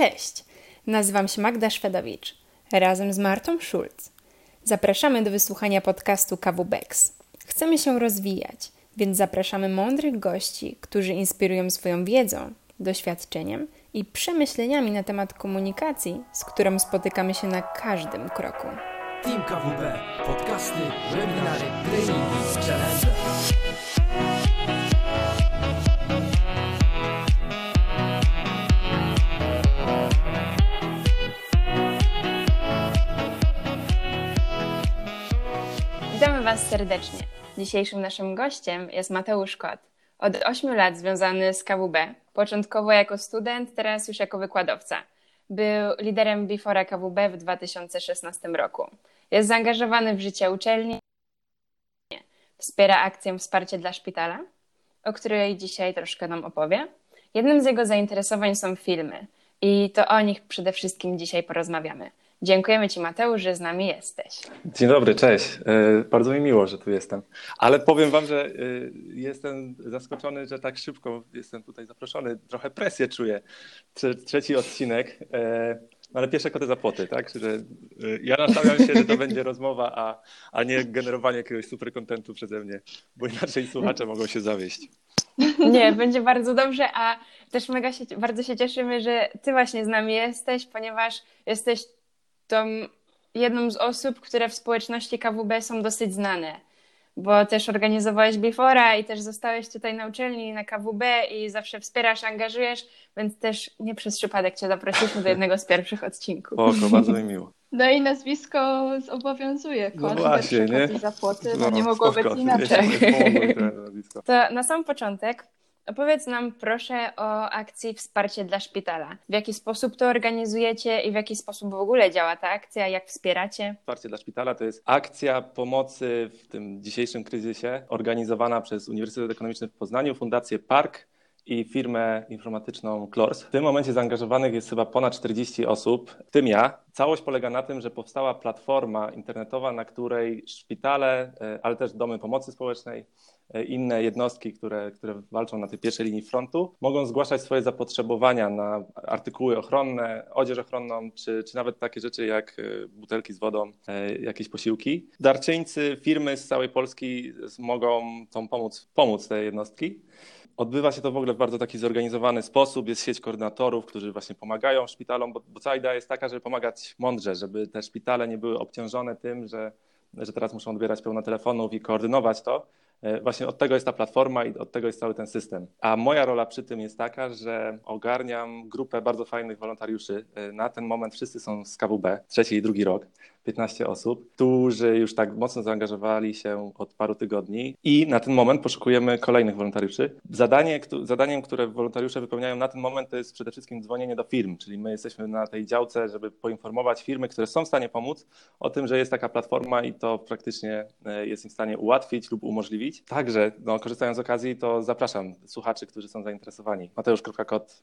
Cześć, nazywam się Magda Szwedowicz, razem z Martą Schulz. Zapraszamy do wysłuchania podcastu KWBEX. Chcemy się rozwijać, więc zapraszamy mądrych gości, którzy inspirują swoją wiedzą, doświadczeniem i przemyśleniami na temat komunikacji, z którą spotykamy się na każdym kroku. Team KWB, podcasty, webinary, treningi, challenge. Was serdecznie. Dzisiejszym naszym gościem jest Mateusz Kot. Od 8 lat związany z KWB, początkowo jako student, teraz już jako wykładowca. Był liderem Bifora KWB w 2016 roku. Jest zaangażowany w życie uczelni, wspiera akcję Wsparcie dla Szpitala, o której dzisiaj troszkę nam opowie. Jednym z jego zainteresowań są filmy i to o nich przede wszystkim dzisiaj porozmawiamy. Dziękujemy Ci, Mateusz, że z nami jesteś. Dzień dobry, cześć. E, Bardzo mi miło, że tu jestem. Ale powiem Wam, że e, jestem zaskoczony, że tak szybko jestem tutaj zaproszony. Trochę presję czuję. Trze- Trzeci odcinek, e, no ale pierwsze koty za płoty, tak? Że ja nastawiam się, że to będzie rozmowa, a, a nie generowanie jakiegoś super kontentu przeze mnie, bo inaczej słuchacze mogą się zawieść. Nie, będzie bardzo dobrze, a też mega się, bardzo się cieszymy, że Ty właśnie z nami jesteś, ponieważ jesteś tą jedną z osób, które w społeczności KWB są dosyć znane, bo też organizowałeś Bifora i też zostałeś tutaj na uczelni na KWB i zawsze wspierasz, angażujesz, więc też nie przez przypadek Cię zaprosiliśmy do jednego z pierwszych odcinków. Spoko, bardzo mi miło. No i nazwisko zobowiązuje. No Kot, właśnie, pierwsze nie? za płoty, no, nie mogło spoko. być inaczej. To na sam początek opowiedz nam proszę o akcji Wsparcie dla Szpitala. W jaki sposób to organizujecie i w jaki sposób w ogóle działa ta akcja, jak wspieracie? Wsparcie dla szpitala to jest akcja pomocy w tym dzisiejszym kryzysie organizowana przez Uniwersytet Ekonomiczny w Poznaniu, Fundację Park i firmę informatyczną Klors. W tym momencie zaangażowanych jest chyba ponad 40 osób, w tym ja. Całość polega na tym, że powstała platforma internetowa, na której szpitale, e, ale też domy pomocy społecznej, e, inne jednostki, które, które walczą na tej pierwszej linii frontu, mogą zgłaszać swoje zapotrzebowania na artykuły ochronne, odzież ochronną, czy, czy nawet takie rzeczy jak e, butelki z wodą, jakieś posiłki. Darczyńcy, firmy z całej Polski mogą tą pomóc, pomóc te jednostki. Odbywa się to w ogóle w bardzo taki zorganizowany sposób. Jest sieć koordynatorów, którzy właśnie pomagają szpitalom, bo, bo cała idea jest taka, żeby pomagać mądrze, żeby te szpitale nie były obciążone tym, że, że teraz muszą odbierać pełno telefonów i koordynować to. E, Właśnie od tego jest ta platforma i od tego jest cały ten system. A moja rola przy tym jest taka, że ogarniam grupę bardzo fajnych wolontariuszy. E, Na ten moment wszyscy są z KWB, trzeci i drugi rok. 15 osób, którzy już tak mocno zaangażowali się od paru tygodni i na ten moment poszukujemy kolejnych wolontariuszy. Zadanie, zadaniem, które wolontariusze wypełniają na ten moment to jest przede wszystkim dzwonienie do firm, czyli my jesteśmy na tej działce, żeby poinformować firmy, które są w stanie pomóc o tym, że jest taka platforma i to praktycznie e, jest im w stanie ułatwić lub umożliwić. Także no, korzystając z okazji, to zapraszam słuchaczy, którzy są zainteresowani. Mateusz.kot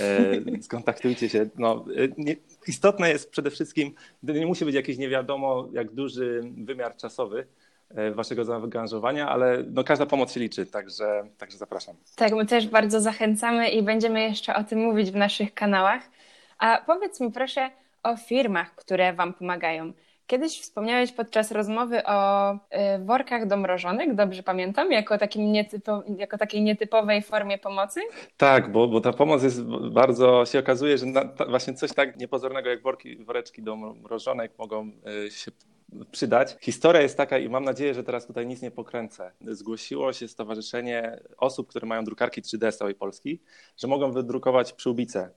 e, Skontaktujcie się. No, e, nie, istotne jest przede wszystkim, nie musi być jakiś nie wiadomo jak duży wymiar czasowy e, waszego zaangażowania, ale no, każda pomoc się liczy, także, także zapraszam. Tak, my też bardzo zachęcamy i będziemy jeszcze o tym mówić w naszych kanałach. A powiedz mi proszę o firmach, które Wam pomagają. Kiedyś wspomniałeś podczas rozmowy o y, workach do mrożonek, dobrze pamiętam, jako, takim nietypo, jako takiej nietypowej formie pomocy? Tak, bo, bo ta pomoc jest bardzo, się okazuje, że na, ta, właśnie coś tak niepozornego jak worki, woreczki do mrożonek mogą y, się przydać. Historia jest taka i mam nadzieję, że teraz tutaj nic nie pokręcę. Zgłosiło się stowarzyszenie osób, które mają drukarki 3D z całej Polski, że mogą wydrukować przyłbice.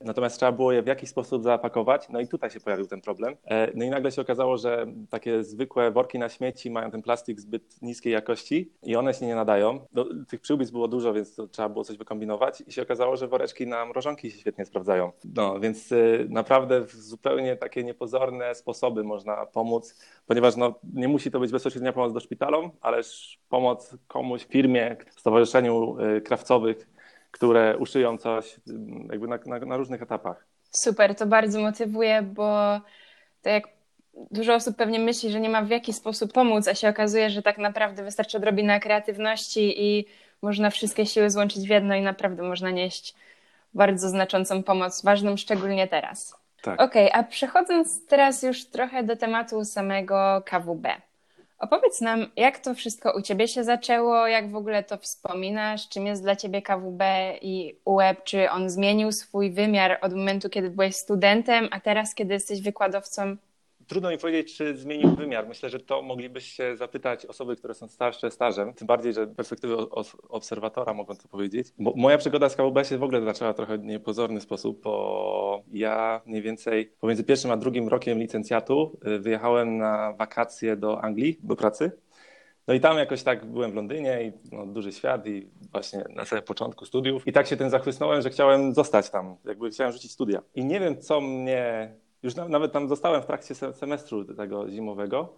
Natomiast trzeba było je w jakiś sposób zapakować, no i tutaj się pojawił ten problem. E, No i nagle się okazało, że takie zwykłe worki na śmieci mają ten plastik zbyt niskiej jakości i one się nie nadają. No, tych przyłbic było dużo, więc trzeba było coś wykombinować i się okazało, że woreczki na mrożonki się świetnie sprawdzają. No więc y, naprawdę w zupełnie takie niepozorne sposoby można pomóc, ponieważ no, nie musi to być bezpośrednia pomoc do szpitalom, ależ pomoc komuś, firmie, stowarzyszeniu y, krawcowych, które uszyją coś y, jakby na, na, na różnych etapach. Super, to bardzo motywuje, bo to jak dużo osób pewnie myśli, że nie ma w jaki sposób pomóc, a się okazuje, że tak naprawdę wystarczy odrobina kreatywności i można wszystkie siły złączyć w jedno i naprawdę można nieść bardzo znaczącą pomoc, ważną szczególnie teraz. Tak. Okej, okay, a przechodząc teraz już trochę do tematu samego KWB. Opowiedz nam, jak to wszystko u Ciebie się zaczęło, jak w ogóle to wspominasz, czym jest dla Ciebie KWB i UEB, czy on zmienił swój wymiar od momentu, kiedy byłeś studentem, a teraz, kiedy jesteś wykładowcą? Trudno mi powiedzieć, czy zmienił wymiar. Myślę, że to moglibyście zapytać osoby, które są starsze stażem. Tym bardziej, że perspektywy obserwatora mogą to powiedzieć. Bo moja przygoda z KWB się w ogóle zaczęła trochę niepozorny sposób, bo ja mniej więcej pomiędzy pierwszym a drugim rokiem licencjatu y, wyjechałem na wakacje do Anglii, do pracy. No i tam jakoś tak byłem w Londynie i no, duży świat i właśnie na samym początku studiów. I tak się tym zachłysnąłem, że chciałem zostać tam, jakby chciałem rzucić studia. I nie wiem, co mnie już nawet tam zostałem w trakcie semestru tego zimowego,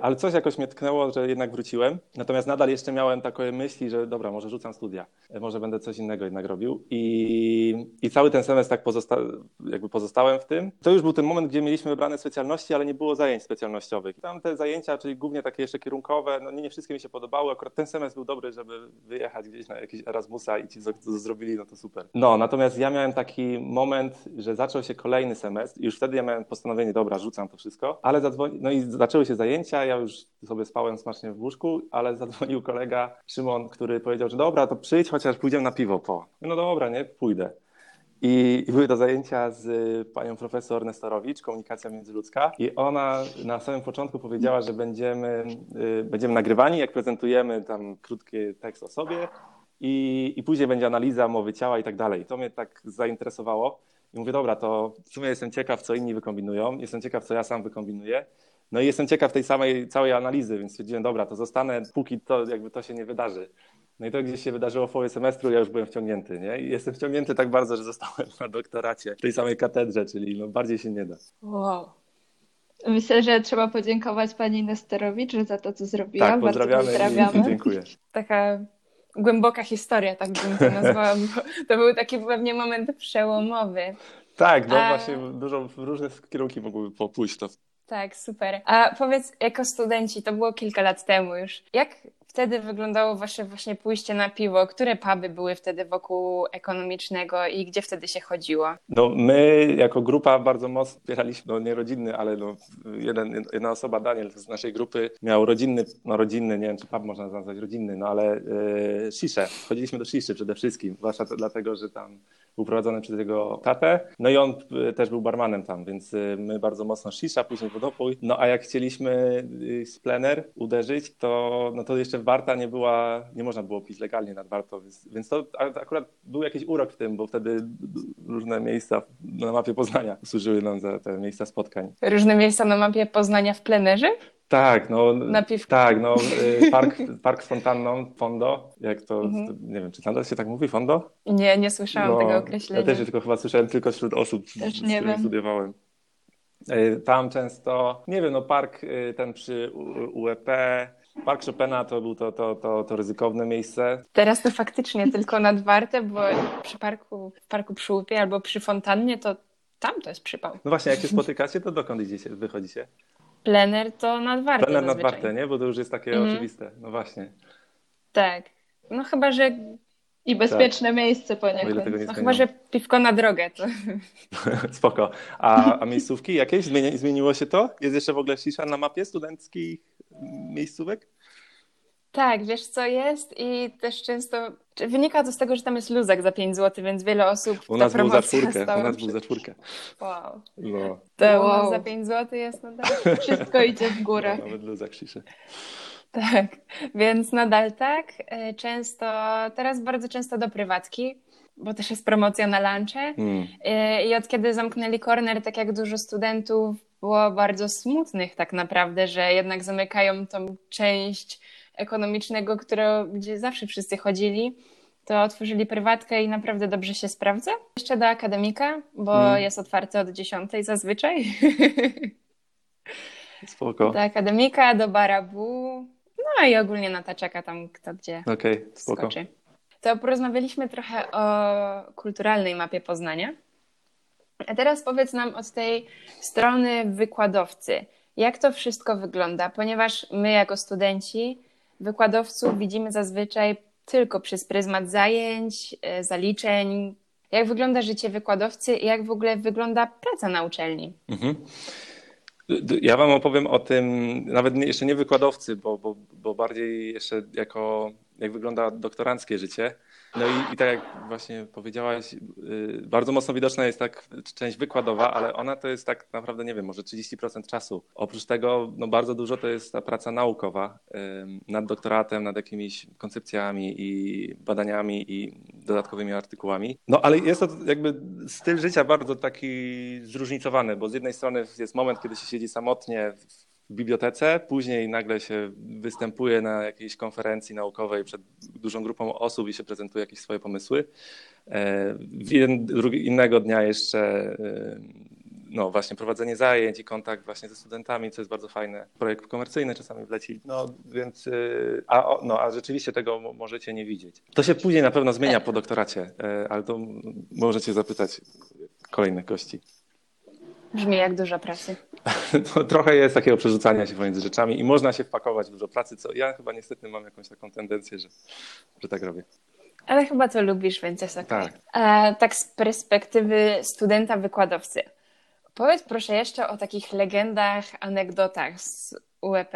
ale coś jakoś mnie tknęło, że jednak wróciłem. Natomiast nadal jeszcze miałem takie myśli, że dobra, może rzucam studia, e, może będę coś innego jednak robił. I, i cały ten semestr tak pozosta jakby pozostałem w tym. To już był ten moment, gdzie mieliśmy wybrane specjalności, ale nie było zajęć specjalnościowych. Tam te zajęcia, czyli głównie takie jeszcze kierunkowe, no nie, nie wszystkie mi się podobały. Akurat ten semestr był dobry, żeby wyjechać gdzieś na jakiś Erasmusa i ci, co zrobili, no to super. No, natomiast ja miałem taki moment, że zaczął się kolejny semestr i już wtedy ja miałem postanowienie, dobra, rzucam to wszystko, ale zadzwoni, no i zaczęły się zajęcia, zajęcia, ja już sobie spałem smacznie w łóżku, ale zadzwonił kolega Szymon, który powiedział, że dobra, to przyjdź, chociaż pójdziemy na piwo po. No dobra, nie, pójdę. I, I, były to zajęcia z panią profesor Nestorowicz, komunikacja międzyludzka. I ona na samym początku powiedziała, że będziemy, y, będziemy nagrywani, jak prezentujemy tam krótki tekst o sobie i, i później będzie analiza mowy ciała i tak dalej. To mnie tak zainteresowało. I mówię, dobra, to w sumie jestem ciekaw, co inni wykombinują, jestem ciekaw, co ja sam wykombinuję. No i jestem ciekaw tej samej całej analizy, więc stwierdziłem, dobra, to zostanę, póki to jakby to się nie wydarzy. No i to gdzieś się wydarzyło w połowie semestru, ja już byłem wciągnięty, nie? I jestem wciągnięty tak bardzo, że zostałem na doktoracie w tej samej katedrze, czyli no bardziej się nie da. Wow. Myślę, że trzeba podziękować pani Nesterowicz za to, co zrobiła. Tak, pozdrawiamy. pozdrawiamy. dziękuję. Taka głęboka historia, tak bym to nazwała, bo to był taki pewnie moment przełomowy. Tak, no A... właśnie dużo w różne kierunki mogłyby popójść to tak, super. A powiedz, jako studenci, to było kilka lat temu już, jak wtedy wyglądało wasze właśnie pójście na piwo? Które puby były wtedy wokół ekonomicznego i gdzie wtedy się chodziło? No my jako grupa bardzo mocno wspieraliśmy, no nie rodzinny, ale no jeden, jedna osoba, Daniel z naszej grupy miał rodzinny, no rodzinny, nie wiem czy pub można nazwać rodzinny, no ale yy. Chodziliśmy do sziszy przede wszystkim, zwłaszcza dlatego, że tam był prowadzony przez jego tatę. No i on y, też był barmanem tam, więc y, my bardzo mocno shisha, później wodopój. No a jak chcieliśmy splener uderzyć, to, no to jeszcze warta nie była, nie można było pić legalnie nad warto, więc, więc to akurat był jakiś urok w tym, bo wtedy różne miejsca na mapie Poznania służyły nam za te miejsca spotkań. Różne miejsca na mapie Poznania w plenerze? Tak, no, tak, no, y, park, park z fontanną, Fondo, jak to, mhm. nie wiem, czy nadal się tak mówi, Fondo? Nie, nie słyszałam no, tego określenia. Ja też tylko chyba słyszałem tylko wśród osób, też z, nie którymi studiowałem. Y, tam często, nie wiem, no park y, ten przy UEP, Park Chopina to był to, to, to, to ryzykowne miejsce. Teraz to faktycznie tylko nadwarte, bo przy parku, w parku przy UEP albo przy fontannie to tam to jest przypał. No właśnie, jak się spotykacie, to dokąd idziecie, wychodzicie? Plener to nadwarte. Plener nadwarte, nie? Bo to już jest takie mm. oczywiste. No właśnie. Tak. No chyba, że. I bezpieczne tak. miejsce poniekąd. No chyba, że piwko na drogę. To... Spoko. A, a miejscówki jakieś? Zmieni, zmieniło się to? Jest jeszcze w ogóle cisza na mapie studenckich miejscówek? Tak, wiesz co jest i też często wynika to z tego, że tam jest luzak za 5 zł, więc wiele osób U nas był za czwórkę, u nas był za czwórkę. Wow. No. To wow. za 5 zł jest nadal. Wszystko idzie w górę. Nawet luzak ciszy. Tak, więc nadal tak. E, często, teraz bardzo często do prywatki, bo też jest promocja na lunche. E, I od kiedy zamknęli corner, tak jak dużo studentów było bardzo smutnych tak naprawdę, że jednak zamykają tą część ekonomicznego, które, gdzie zawsze wszyscy chodzili, to otworzyli prywatkę i naprawdę dobrze się sprawdza. Jeszcze do akademika, bo hmm. jest otwarty od 10 zazwyczaj. Spoko. Do akademika, do barabu, no i ogólnie na taczaka tam kto gdzie okay, spoko. skoczy. To porozmawialiśmy trochę o kulturalnej mapie Poznania. A teraz powiedz nam od tej strony wykładowcy, jak to wszystko wygląda, ponieważ my jako studenci wykładowców widzimy zazwyczaj tylko przez pryzmat zajęć, e, zaliczeń, Jak wygląda życie wykładowcy i jak w ogóle wygląda praca na uczelni? Mhm. Ja Wam opowiem o tym, nawet jeszcze nie wykładowcy, bo, bo, bo bardziej jeszcze jako, jak wygląda doktoranckie życie. No i, i tak jak właśnie powiedziałaś, yy, bardzo mocno widoczna jest tak część wykładowa, ale ona to jest tak naprawdę, nie wiem, może 30% czasu. Oprócz tego no bardzo dużo to jest ta praca naukowa nad doktoratem, nad jakimiś koncepcjami i badaniami i dodatkowymi artykułami. No ale jest to jakby styl życia bardzo taki zróżnicowany, bo z jednej strony jest moment, kiedy się siedzi samotnie w bibliotece, później nagle się występuje na jakiejś konferencji naukowej przed dużą grupą osób i się prezentuje jakieś swoje pomysły. E, innego dnia jeszcze e, no właśnie prowadzenie zajęć i kontakt właśnie ze studentami, co jest bardzo fajne. Projekt komercyjny czasami wleci, no więc, e, a, no, a rzeczywiście tego możecie nie widzieć. To się później na pewno zmienia po doktoracie, ale to możecie zapytać kolejnych gości. Brzmi jak dużo pracy. To trochę jest takiego przerzucania się pomiędzy rzeczami i można się wpakować w dużo pracy, co ja chyba niestety mam jakąś taką tendencję, że, że tak robię. Ale chyba to lubisz, więc jest. Tak. E, tak z perspektywy studenta wykładowcy. Powiedz proszę jeszcze o takich legendach, anegdotach z UEP.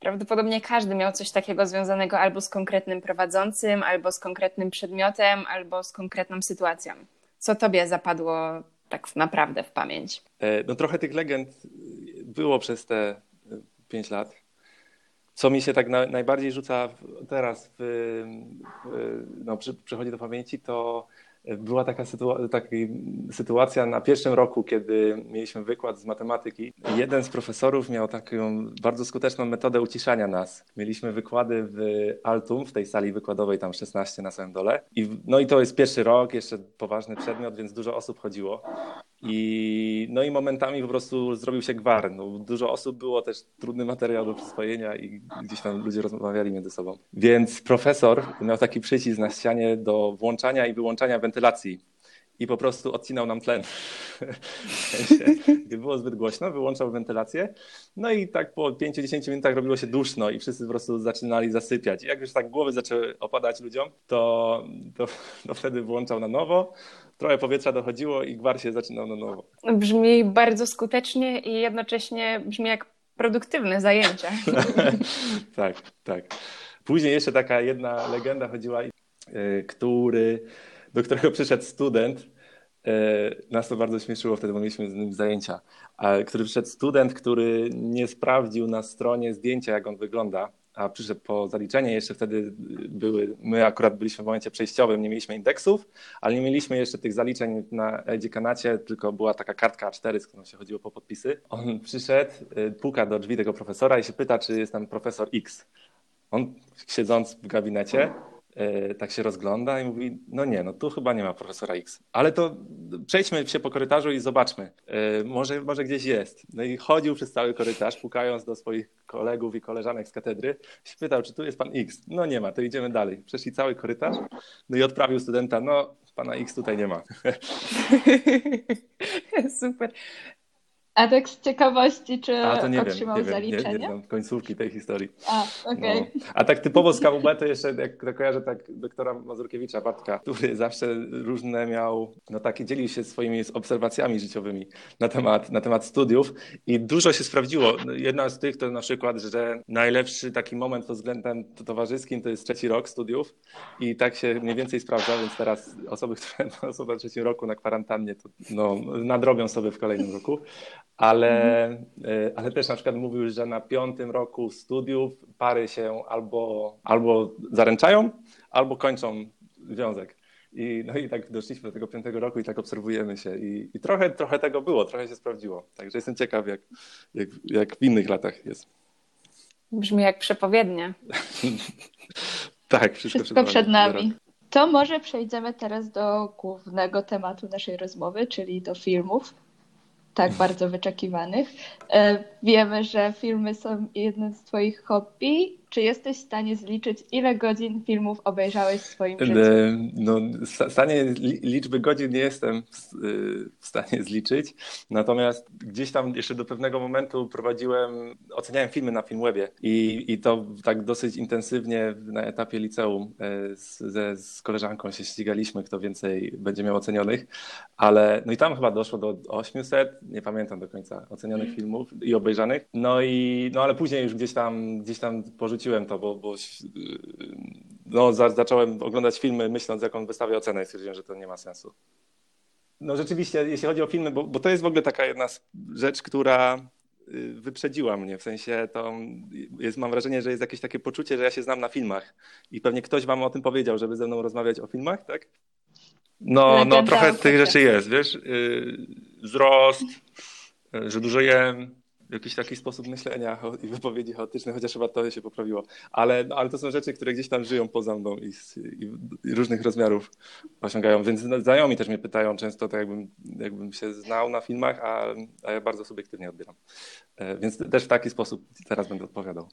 Prawdopodobnie każdy miał coś takiego związanego albo z konkretnym prowadzącym, albo z konkretnym przedmiotem, albo z konkretną sytuacją. Co tobie zapadło tak naprawdę w pamięć? E, no trochę tych legend było przez te pięć lat. Co mi się tak na, najbardziej rzuca teraz, w, w, no, przy, przychodzi do pamięci, to była taka, sytua taka sytuacja na pierwszym roku, kiedy mieliśmy wykład z matematyki. Jeden z profesorów miał taką bardzo skuteczną metodę uciszania nas. Mieliśmy wykłady w Altum, w tej sali wykładowej, tam 16 na samym dole. I, no i to jest pierwszy rok, jeszcze poważny przedmiot, więc dużo osób chodziło. I, no i momentami po prostu zrobił się gwar. No, dużo osób było, też trudny materiał do przyswojenia i gdzieś tam ludzie rozmawiali między sobą. Więc profesor miał taki przycisk na ścianie do włączania i wyłączania wentylacji i po prostu odcinał nam tlen. Gdy było zbyt głośno, wyłączał wentylację. No i tak po 5-10 minutach robiło się duszno i wszyscy po prostu zaczynali zasypiać. I jak już tak głowy zaczęły opadać ludziom, to, to, to wtedy włączał na nowo. Trochę powietrza dochodziło i gwar się zaczynał na nowo. Brzmi bardzo skutecznie i jednocześnie brzmi jak produktywne zajęcia. tak, tak. Później jeszcze taka jedna legenda chodziła, y, który do którego przyszedł student, e, nas to bardzo śmieszyło wtedy, bo mieliśmy z nim zajęcia, który przyszedł student, który nie sprawdził na stronie zdjęcia, jak on wygląda, a przyszedł po zaliczenie, jeszcze wtedy były, my akurat byliśmy w momencie przejściowym, nie mieliśmy indeksów, ale nie mieliśmy jeszcze tych zaliczeń na dziekanacie, tylko była taka kartka A4, z którą się chodziło po podpisy. On przyszedł, e, puka do drzwi tego profesora i się pyta, czy jest tam profesor X. On siedząc w gabinecie, tak się rozgląda i mówi, no nie, no tu chyba nie ma profesora X. Ale to przejdźmy się po korytarzu i zobaczmy, e, może, może gdzieś jest. No i chodził przez cały korytarz, pukając do swoich kolegów i koleżanek z katedry, pytał, czy tu jest pan X. No nie ma, to idziemy dalej. Przeszli cały korytarz, no i odprawił studenta, no pana X tutaj nie ma. Super. A tak z ciekawości, czy A, to nie otrzymał wiem, nie zaliczenie? Nie, nie znam końcówki tej historii. A. Okay. No. A tak typowo z KUB to jeszcze, jak kojarzę, tak doktora Mazurkiewicza, Bartka, który zawsze różne miał, no takie, dzielił się swoimi obserwacjami życiowymi na temat, na temat studiów i dużo się sprawdziło. Jedna z tych to na przykład, że najlepszy taki moment pod względem towarzyskim to jest trzeci rok studiów i tak się mniej więcej sprawdza, więc teraz osoby, które są na trzecim roku na kwarantannie, to no, nadrobią sobie w kolejnym roku ale, mhm. ale też na przykład mówił, że na piątym roku studiów pary się albo, albo zaręczają, albo kończą związek. I, no i tak doszliśmy do tego piątego roku i tak obserwujemy się. I, i trochę, trochę tego było, trochę się sprawdziło. Także jestem ciekaw, jak, jak, jak w innych latach jest. Brzmi jak przepowiednia. tak, wszystko, wszystko przed nami. To może przejdziemy teraz do głównego tematu naszej rozmowy, czyli do filmów tak bardzo wyczekiwanych. E, wiemy, że filmy są jednym z Twoich hobby, Czy jesteś w stanie zliczyć, ile godzin filmów obejrzałeś w swoim życiu? E, No, w stanie li- liczby godzin nie jestem w, y, w stanie zliczyć, natomiast gdzieś tam jeszcze do pewnego momentu prowadziłem, oceniałem filmy na Filmwebie i, i to tak dosyć intensywnie na etapie liceum e, z, ze, z koleżanką się ścigaliśmy, kto więcej będzie miał ocenionych, ale no i tam chyba doszło do 800, nie pamiętam do końca, ocenionych filmów i obejrzanych, no i no ale później już gdzieś tam, gdzieś tam porzuciłem to, bo, bo no, za, zacząłem oglądać filmy myśląc, jaką wystawię ocenę i stwierdziłem, że to nie ma sensu. No rzeczywiście, jeśli chodzi o filmy, bo, bo to jest w ogóle taka jedna rzecz, która y, wyprzedziła mnie, w sensie to jest, mam wrażenie, że jest jakieś takie poczucie, że ja się znam na filmach i pewnie ktoś wam o tym powiedział, żeby ze mną rozmawiać o filmach, tak? No, no trochę tych rzeczy jest, wiesz, yy, wzrost, że dużo jem, jakiś taki sposób myślenia i wypowiedzi chaotyczne, chociaż chyba to się poprawiło. Ale, no, ale to są rzeczy, które gdzieś tam żyją poza mną i, i, i różnych rozmiarów osiągają. Więc znajomi też mnie pytają często, tak jakbym, jakbym się znał na filmach, a, a ja bardzo subiektywnie odbieram. E, Więc też w taki sposób teraz będę odpowiadał.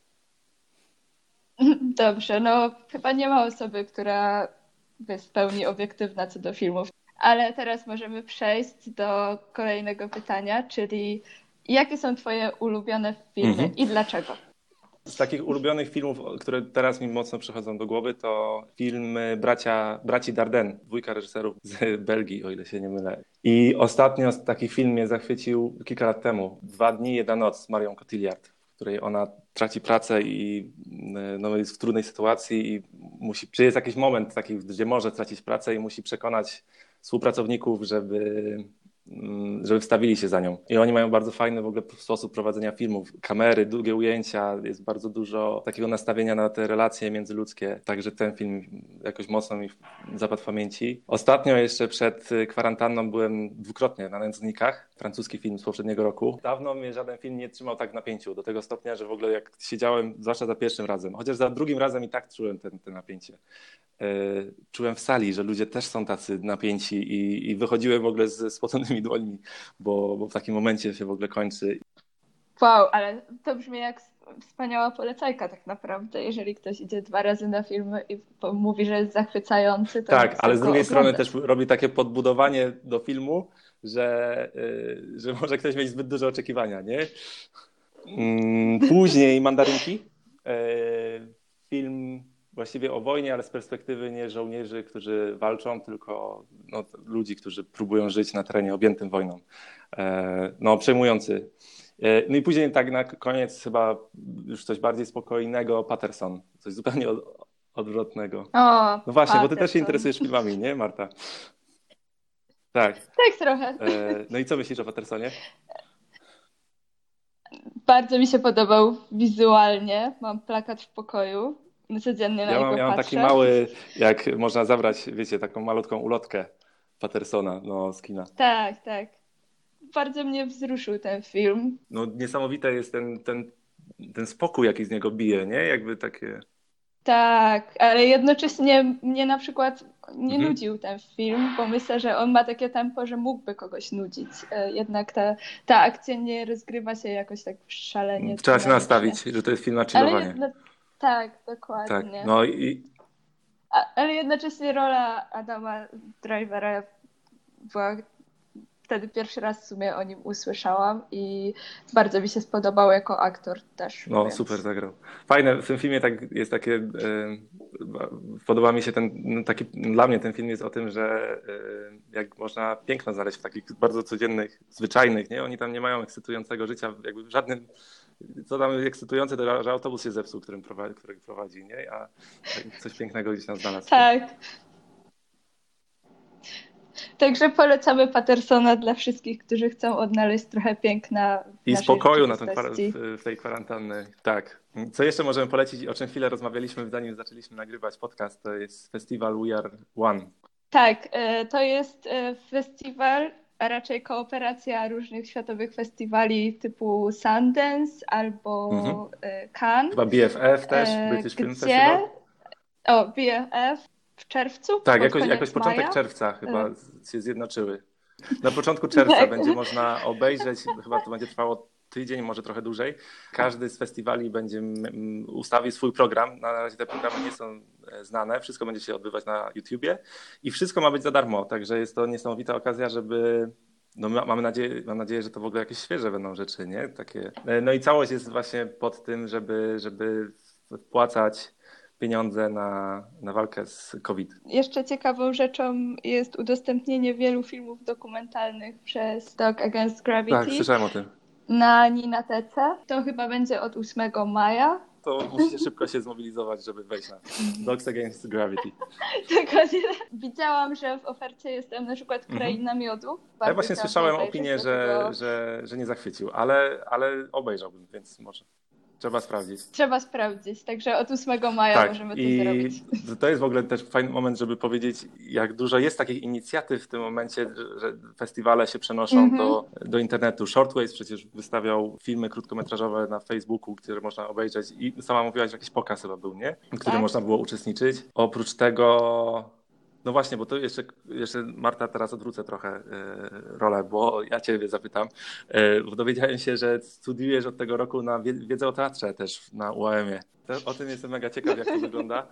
Dobrze, no chyba nie ma osoby, która jest w pełni obiektywna co do filmów. Ale teraz możemy przejść do kolejnego pytania, czyli jakie są twoje ulubione filmy Mhm. i dlaczego? Z takich ulubionych filmów, które teraz mi mocno przychodzą do głowy, to filmy bracia, braci Dardenne, dwójka reżyserów z Belgii, o ile się nie mylę. I ostatnio taki film mnie zachwycił kilka lat temu. Dwa dni, jedna noc z Marią Cotillard, w której ona traci pracę i no, jest w trudnej sytuacji i musi, czy jest jakiś moment taki, gdzie może stracić pracę i musi przekonać współpracowników, żeby żeby wstawili się za nią. I oni mają bardzo fajny w ogóle sposób prowadzenia filmów. Kamery, długie ujęcia, jest bardzo dużo takiego nastawienia na te relacje międzyludzkie. Także ten film jakoś mocno mi zapadł w pamięci. Ostatnio jeszcze przed kwarantanną byłem dwukrotnie na Nędznikach, francuski film z poprzedniego roku. Dawno mnie żaden film nie trzymał tak w napięciu, do tego stopnia, że w ogóle jak siedziałem, zwłaszcza za pierwszym razem, chociaż za drugim razem i tak czułem ten napięcie. Czułem w sali, że ludzie też są tacy napięci i, i wychodziłem w ogóle z spoconymi dłońmi, bo, bo w takim momencie się w ogóle kończy. Wow, ale to brzmi jak wspaniała polecajka tak naprawdę. Jeżeli ktoś idzie dwa razy na filmy i mówi, że jest zachwycający, to Tak, ale z drugiej strony też robi takie podbudowanie do filmu, że, yy, że może ktoś mieć zbyt duże oczekiwania, nie? Mm, Później Mandarynki. Yy, film właściwie o wojnie, ale z perspektywy nie żołnierzy, którzy walczą, tylko no, ludzi, którzy próbują żyć na terenie objętym wojną. E, no, przejmujący. E, no i później tak na koniec chyba już coś bardziej spokojnego, Patterson, coś zupełnie od, odwrotnego. O, No właśnie, bo ty też się Patterson. interesujesz filmami, nie Marta? Tak. Tak, trochę. E, no i co myślisz o Pattersonie? Bardzo mi się podobał wizualnie. Mam plakat w pokoju. Codziennie na Ja niego mam, ja mam patrzę. taki mały, jak można zabrać, wiecie, taką malutką ulotkę Pattersona no, z kina. Tak, tak. Bardzo mnie wzruszył ten film. No niesamowite jest ten, ten, ten spokój, jaki z niego bije, nie? Jakby takie... Tak, ale jednocześnie mnie na przykład nie Mhm. nudził ten film, bo myślę, że on ma takie tempo, że mógłby kogoś nudzić. E, Jednak ta, ta akcja nie rozgrywa się jakoś tak szalenie. Trzeba się nastawić, że to jest film na Ale chillowanie. jedno... Tak, Tak, dokładnie. no i A, ale jednocześnie rola Adama Drivera była wtedy pierwszy raz w sumie o nim usłyszałam i bardzo mi się spodobał jako aktor też. no więc- super zagrał. Fajne, w tym filmie tak jest takie, e, podoba mi się ten, no, taki, dla mnie ten film jest o tym, że e, jak można piękno znaleźć w takich bardzo codziennych, zwyczajnych, nie? Oni tam nie mają ekscytującego życia, jakby w żadnym, co tam ekscytujące, to że autobus się zepsuł, którym prowadzi, którego prowadzi, nie? A coś pięknego gdzieś tam znalazł. Tak. Także polecamy Pattersona dla wszystkich, którzy chcą odnaleźć trochę piękna I spokoju na ten, w tej kwarantannie. Tak. Co jeszcze możemy polecić, o czym chwilę rozmawialiśmy, zanim zaczęliśmy nagrywać podcast, to jest festiwal We Are One. Tak, e, to jest e, festiwal, a raczej kooperacja różnych światowych festiwali typu Sundance albo Mhm. e, Cannes. Chyba BFF też, E, British Film? Festival. O, BFF w czerwcu? Tak, jakoś, jakoś początek maja? czerwca chyba E. się zjednoczyły. Na początku czerwca Tak. będzie można obejrzeć, chyba to będzie trwało tydzień, może trochę dłużej. Każdy z festiwali będzie ustawił swój program. Na razie te programy nie są e, znane. Wszystko będzie się odbywać na YouTubie i wszystko ma być za darmo. Także jest to niesamowita okazja, żeby no mamy nadzieję, mam nadzieję, że to w ogóle jakieś świeże będą rzeczy, nie? Takie. E, no i całość jest właśnie pod tym, żeby, żeby wpłacać pieniądze na, na walkę z COVID. Jeszcze ciekawą rzeczą jest udostępnienie wielu filmów dokumentalnych przez Dog Against Gravity. Tak, słyszałem o tym. Na Ninatece. To chyba będzie od 8 maja. To musicie szybko się zmobilizować, żeby wejść na Dogs Against Gravity. Dokładnie. Widziałam, że w ofercie jest tam na przykład mhm. Kraina Miodu. Bardzo ja właśnie słyszałem opinię, że, że, że nie zachwycił, ale, ale obejrzałbym, więc może. Trzeba sprawdzić. Trzeba sprawdzić, także od 8 maja tak, możemy to i zrobić. To jest w ogóle też fajny moment, żeby powiedzieć, jak dużo jest takich inicjatyw w tym momencie, że festiwale się przenoszą mm -hmm. do, do internetu. Shortways przecież wystawiał filmy krótkometrażowe na Facebooku, które można obejrzeć i sama mówiłaś, że jakiś pokaz chyba był, nie? W którym tak. można było uczestniczyć. Oprócz tego no właśnie, bo to jeszcze, jeszcze Marta, teraz odwrócę trochę e, rolę, bo ja Ciebie zapytam, e, bo dowiedziałem się, że studiujesz od tego roku na wiedzę o teatrze też na UAM-ie. O tym jestem mega ciekaw, jak to wygląda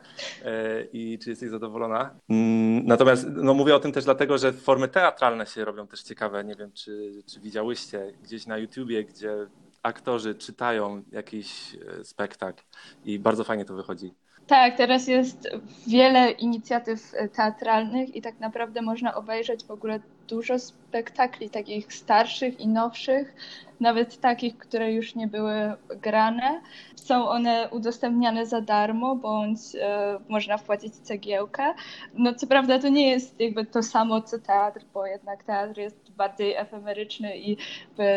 e, i czy jesteś zadowolona. Mm, natomiast no, mówię o tym też dlatego, że formy teatralne się robią też ciekawe. Nie wiem, czy, czy widziałyście gdzieś na YouTubie, gdzie aktorzy czytają jakiś spektakl i bardzo fajnie to wychodzi. Tak, teraz jest wiele inicjatyw e, teatralnych i tak naprawdę można obejrzeć w ogóle dużo spektakli takich starszych i nowszych, nawet takich, które już nie były grane. Są one udostępniane za darmo, bądź e, można wpłacić cegiełkę. No co prawda to nie jest jakby to samo co teatr, bo jednak teatr jest bardziej efemeryczny i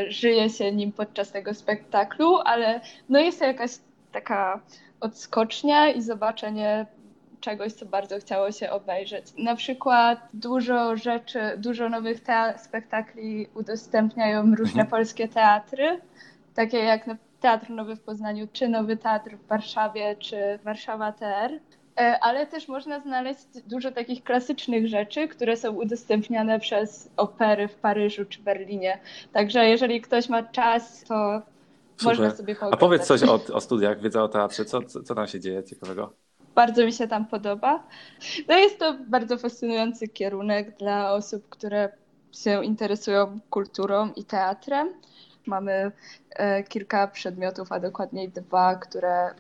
żyje się nim podczas tego spektaklu, ale no jest to jakaś taka odskocznia i zobaczenie czegoś, co bardzo chciało się obejrzeć. Na przykład dużo rzeczy, dużo nowych spektakli udostępniają różne mhm. polskie teatry, takie jak Teatr Nowy w Poznaniu, czy Nowy Teatr w Warszawie, czy Warszawa TR. E, ale też można znaleźć dużo takich klasycznych rzeczy, które są udostępniane przez opery w Paryżu czy Berlinie. Także jeżeli ktoś ma czas, to Super. Można sobie A powiedz coś o, o studiach, wiedza o teatrze. Co, co, co tam się dzieje ciekawego? Bardzo mi się tam podoba. No jest to bardzo fascynujący kierunek dla osób, które się interesują kulturą i teatrem. Mamy e, kilka przedmiotów, a dokładniej dwa, które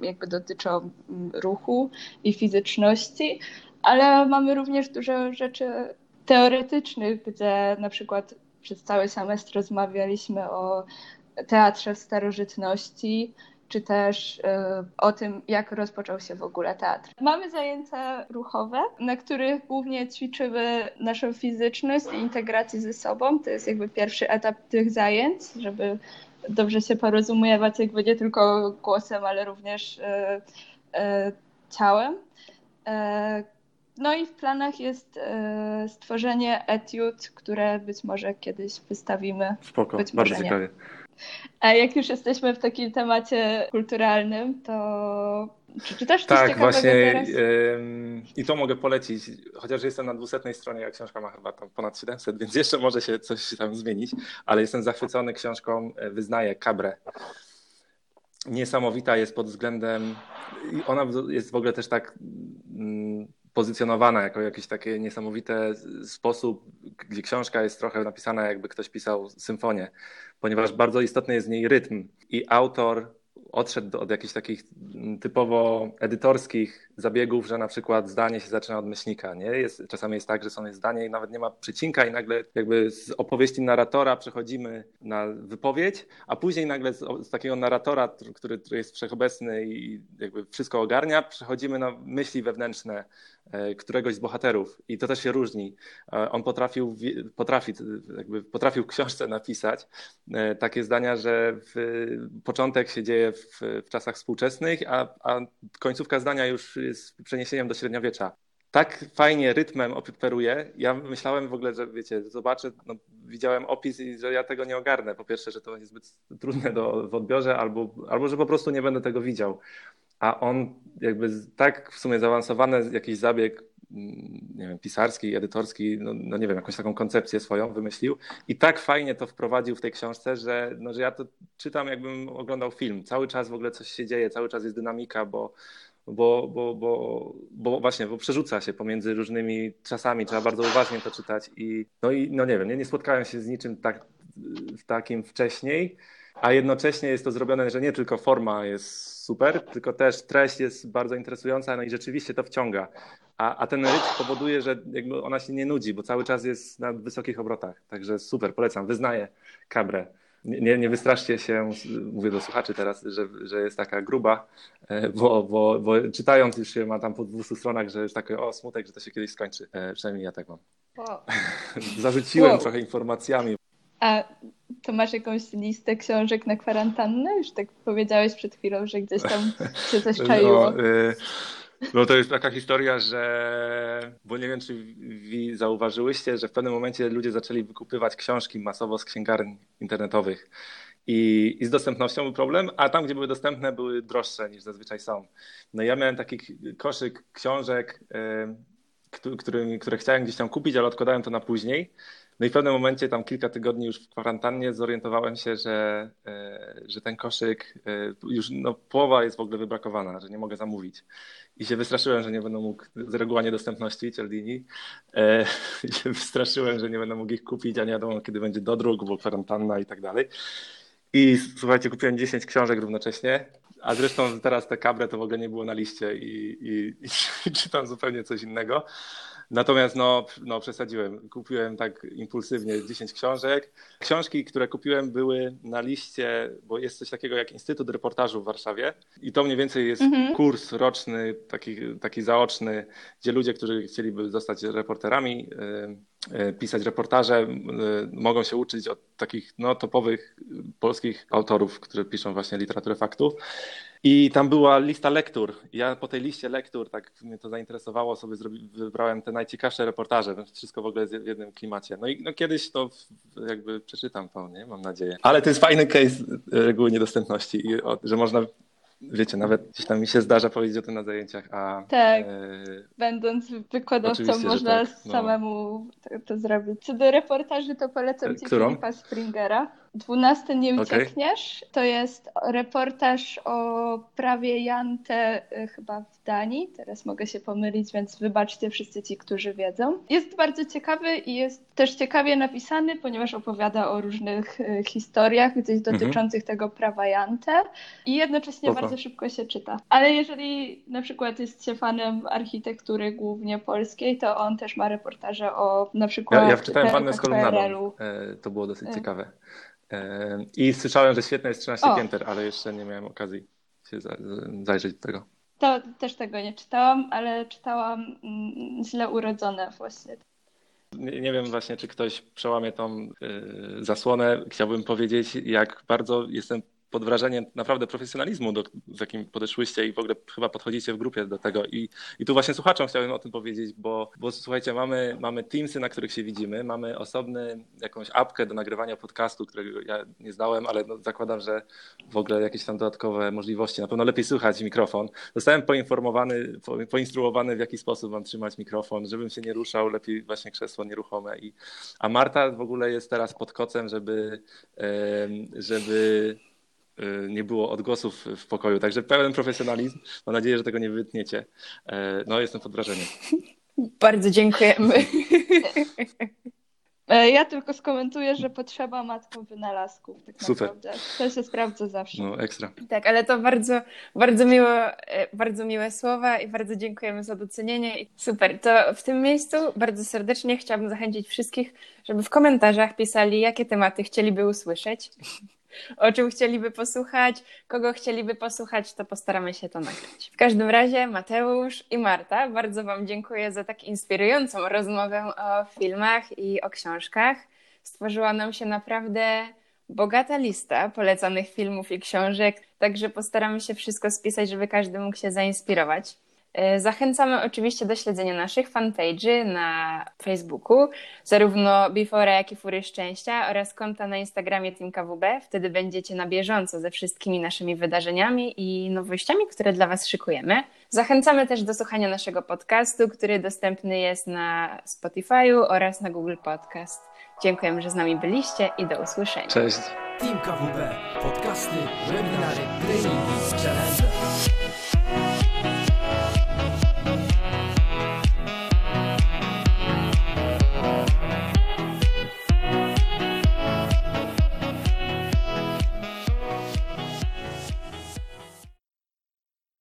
jakby dotyczą mm, ruchu i fizyczności, ale mamy również dużo rzeczy teoretycznych, gdzie na przykład przez cały semestr rozmawialiśmy o teatrze w starożytności, czy też y, o tym, jak rozpoczął się w ogóle teatr. Mamy zajęcia ruchowe, na których głównie ćwiczymy naszą fizyczność i integrację ze sobą. To jest jakby pierwszy etap tych zajęć, żeby dobrze się porozumiewać jakby nie tylko głosem, ale również y, y, ciałem. No i w planach jest stworzenie etiud, które być może kiedyś wystawimy. Spoko, bardzo ciekawie. A jak już jesteśmy w takim temacie kulturalnym, to czy czytasz coś tak, właśnie teraz? i to mogę polecić, chociaż jestem na dwusetnej stronie, a książka ma chyba tam ponad 700, więc jeszcze może się coś tam zmienić, ale jestem zachwycony książką e, Wyznaję Cabrę. Niesamowita jest pod względem, ona jest w ogóle też tak mm, pozycjonowana jako jakiś taki niesamowity sposób, gdzie książka jest trochę napisana, jakby ktoś pisał symfonię, ponieważ bardzo istotny jest w niej rytm i autor odszedł od jakichś takich typowo edytorskich zabiegów, że na przykład zdanie się zaczyna od myślnika. Nie? Jest, czasami jest tak, że są zdanie i nawet nie ma przecinka i nagle jakby z opowieści narratora przechodzimy na wypowiedź, a później nagle z, z takiego narratora, który, który jest wszechobecny i jakby wszystko ogarnia, przechodzimy na myśli wewnętrzne któregoś z bohaterów i to też się różni. E, on potrafił, potrafi, jakby potrafił w książce napisać e, takie zdania, że początek się dzieje w, w czasach współczesnych, a, a końcówka zdania już jest przeniesieniem do średniowiecza tak fajnie rytmem operuje. Ja myślałem w ogóle, że wiecie, zobaczę, no, widziałem opis i że ja tego nie ogarnę. Po pierwsze, że to jest zbyt trudne do, w odbiorze, albo, albo że po prostu nie będę tego widział a on jakby tak w sumie zaawansowany jakiś zabieg nie wiem, pisarski, edytorski, no, no, nie wiem, jakąś taką koncepcję swoją wymyślił. I tak fajnie to wprowadził w tej książce, że, no, że ja to czytam jakbym oglądał film. Cały czas w ogóle coś się dzieje, cały czas jest dynamika, bo bo, bo, bo, bo właśnie, bo przerzuca się pomiędzy różnymi czasami, trzeba bardzo uważnie to czytać i no i no nie wiem, nie, nie spotkałem się z niczym tak, takim wcześniej, a jednocześnie jest to zrobione, że nie tylko forma jest super, tylko też treść jest bardzo interesująca, no i rzeczywiście to wciąga. A, a ten rytm powoduje, że jakby ona się nie nudzi, bo cały czas jest na wysokich obrotach. Także super, polecam, wyznaję kabrę. Nie, nie wystraszcie się, mówię do słuchaczy teraz, że, że jest taka gruba, e, bo, bo, bo czytając już się ma tam po 200 stronach, że jest taki o smutek, że to się kiedyś skończy. E, przynajmniej ja tak mam. Wow. Zarzuciłem wow. trochę informacjami. A to masz jakąś listę książek na kwarantannę? Już tak powiedziałeś przed chwilą, że gdzieś tam się coś no, czaiło. No, y no to jest taka historia, że, bo nie wiem, czy wy zauważyłyście, że w pewnym momencie ludzie zaczęli wykupywać książki masowo z księgarni internetowych. I, I, z dostępnością był problem, a tam, gdzie były dostępne, były droższe niż zazwyczaj są. No ja miałem taki koszyk książek, y, który, które chciałem gdzieś tam kupić, ale odkładałem to na później. No i w pewnym momencie, tam kilka tygodni już w kwarantannie, zorientowałem się, że, e, że ten koszyk e, już no, połowa jest w ogóle wybrakowana, że nie mogę zamówić. I się wystraszyłem, że nie będę mógł, z reguła niedostępności Cialdini, e, się wystraszyłem, że nie będę mógł ich kupić, a nie wiadomo kiedy będzie dodruk, bo kwarantanna i tak dalej. I słuchajcie, kupiłem 10 książek równocześnie, a zresztą teraz te kabre to w ogóle nie było na liście i, i, i czytam zupełnie coś innego. Natomiast no, no przesadziłem. Kupiłem tak impulsywnie 10 książek. Książki, które kupiłem były na liście, bo jest coś takiego jak Instytut Reportażu w Warszawie i to mniej więcej jest mhm. kurs roczny, taki, taki zaoczny, gdzie ludzie, którzy chcieliby zostać reporterami, y, y, pisać reportaże, y, mogą się uczyć od takich no, topowych polskich autorów, którzy piszą właśnie literaturę faktów. I tam była lista lektur. Ja po tej liście lektur, tak mnie to zainteresowało, sobie wybrałem te najciekawsze reportaże, wszystko w ogóle w jednym klimacie. No i no kiedyś to jakby przeczytam to, nie? Mam nadzieję. Ale to jest fajny case reguły niedostępności, że można wiecie, nawet gdzieś tam mi się zdarza powiedzieć o tym na zajęciach, a... Tak, e... będąc wykładowcą można tak, no. samemu to, to, zrobić. Co do reportaży, to polecam ci Którą? Filipa Springera. 12 nie uciekniesz. Okay. To jest reportaż o prawie Jante y, chyba w Danii. Teraz mogę się pomylić, więc wybaczcie wszyscy ci, którzy wiedzą. Jest bardzo ciekawy i jest też ciekawie napisany, ponieważ opowiada o różnych y, historiach gdzieś mhm. dotyczących mhm. tego prawa Jante i jednocześnie bardzo szybko się czyta. Ale jeżeli na przykład jest się fanem architektury głównie polskiej, to on też ma reportaże o na przykład Ja, ja wczytałem Wannę z kolumnadą. E, to było dosyć e. ciekawe. I słyszałem, że świetne jest 13 o. pięter, ale jeszcze nie miałem okazji się zajrzeć do tego. To też tego nie czytałam, ale czytałam mm, źle urodzone właśnie. Nie, nie wiem właśnie, czy ktoś przełamie tą y, zasłonę. Chciałbym powiedzieć, jak bardzo jestem pod wrażeniem naprawdę profesjonalizmu, do, z jakim podeszłyście i w ogóle chyba podchodzicie w grupie do tego. I, i tu właśnie słuchaczom chciałbym o tym powiedzieć, bo, bo słuchajcie, mamy, mamy Teamsy, na których się widzimy, mamy osobny jakąś apkę do nagrywania podcastu, którego ja nie znałem, ale no, zakładam, że w ogóle jakieś tam dodatkowe możliwości. Na pewno lepiej słychać mikrofon. Zostałem poinformowany, po, poinstruowany, w jaki sposób mam trzymać mikrofon, żebym się nie ruszał, lepiej właśnie krzesło nieruchome. I, a Marta w ogóle jest teraz pod kocem, żeby, żeby nie było odgłosów w pokoju. Także pełen profesjonalizm. Mam nadzieję, że tego nie wytniecie. E, no, jestem pod wrażeniem. Bardzo dziękujemy. E, ja tylko skomentuję, że potrzeba matką wynalazków. Tak Super. Naprawdę. To się sprawdza zawsze. No, ekstra. Tak, ale to bardzo, bardzo, miło, e, bardzo miłe słowa i bardzo dziękujemy za docenienie. Super. To w tym miejscu bardzo serdecznie chciałabym zachęcić wszystkich, żeby w komentarzach pisali, jakie tematy chcieliby usłyszeć o czym chcieliby posłuchać, kogo chcieliby posłuchać, to postaramy się to nagrać. W każdym razie Mateusz i Marta, bardzo Wam dziękuję za tak inspirującą rozmowę o filmach i o książkach. Stworzyła nam się naprawdę bogata lista polecanych filmów i książek, także postaramy się wszystko spisać, żeby każdy mógł się zainspirować. E, Zachęcamy oczywiście do śledzenia naszych fanpage'y na Facebooku, zarówno Before, jak i Fury Szczęścia oraz konta na Instagramie Team KWB. Wtedy będziecie na bieżąco ze wszystkimi naszymi wydarzeniami i nowościami, które dla Was szykujemy. Zachęcamy też do słuchania naszego podcastu, który dostępny jest na Spotify'u oraz na Google Podcast. Dziękujemy, że z nami byliście i do usłyszenia. Cześć. Team KWB. Podcasty, webinary, treningi, challenge.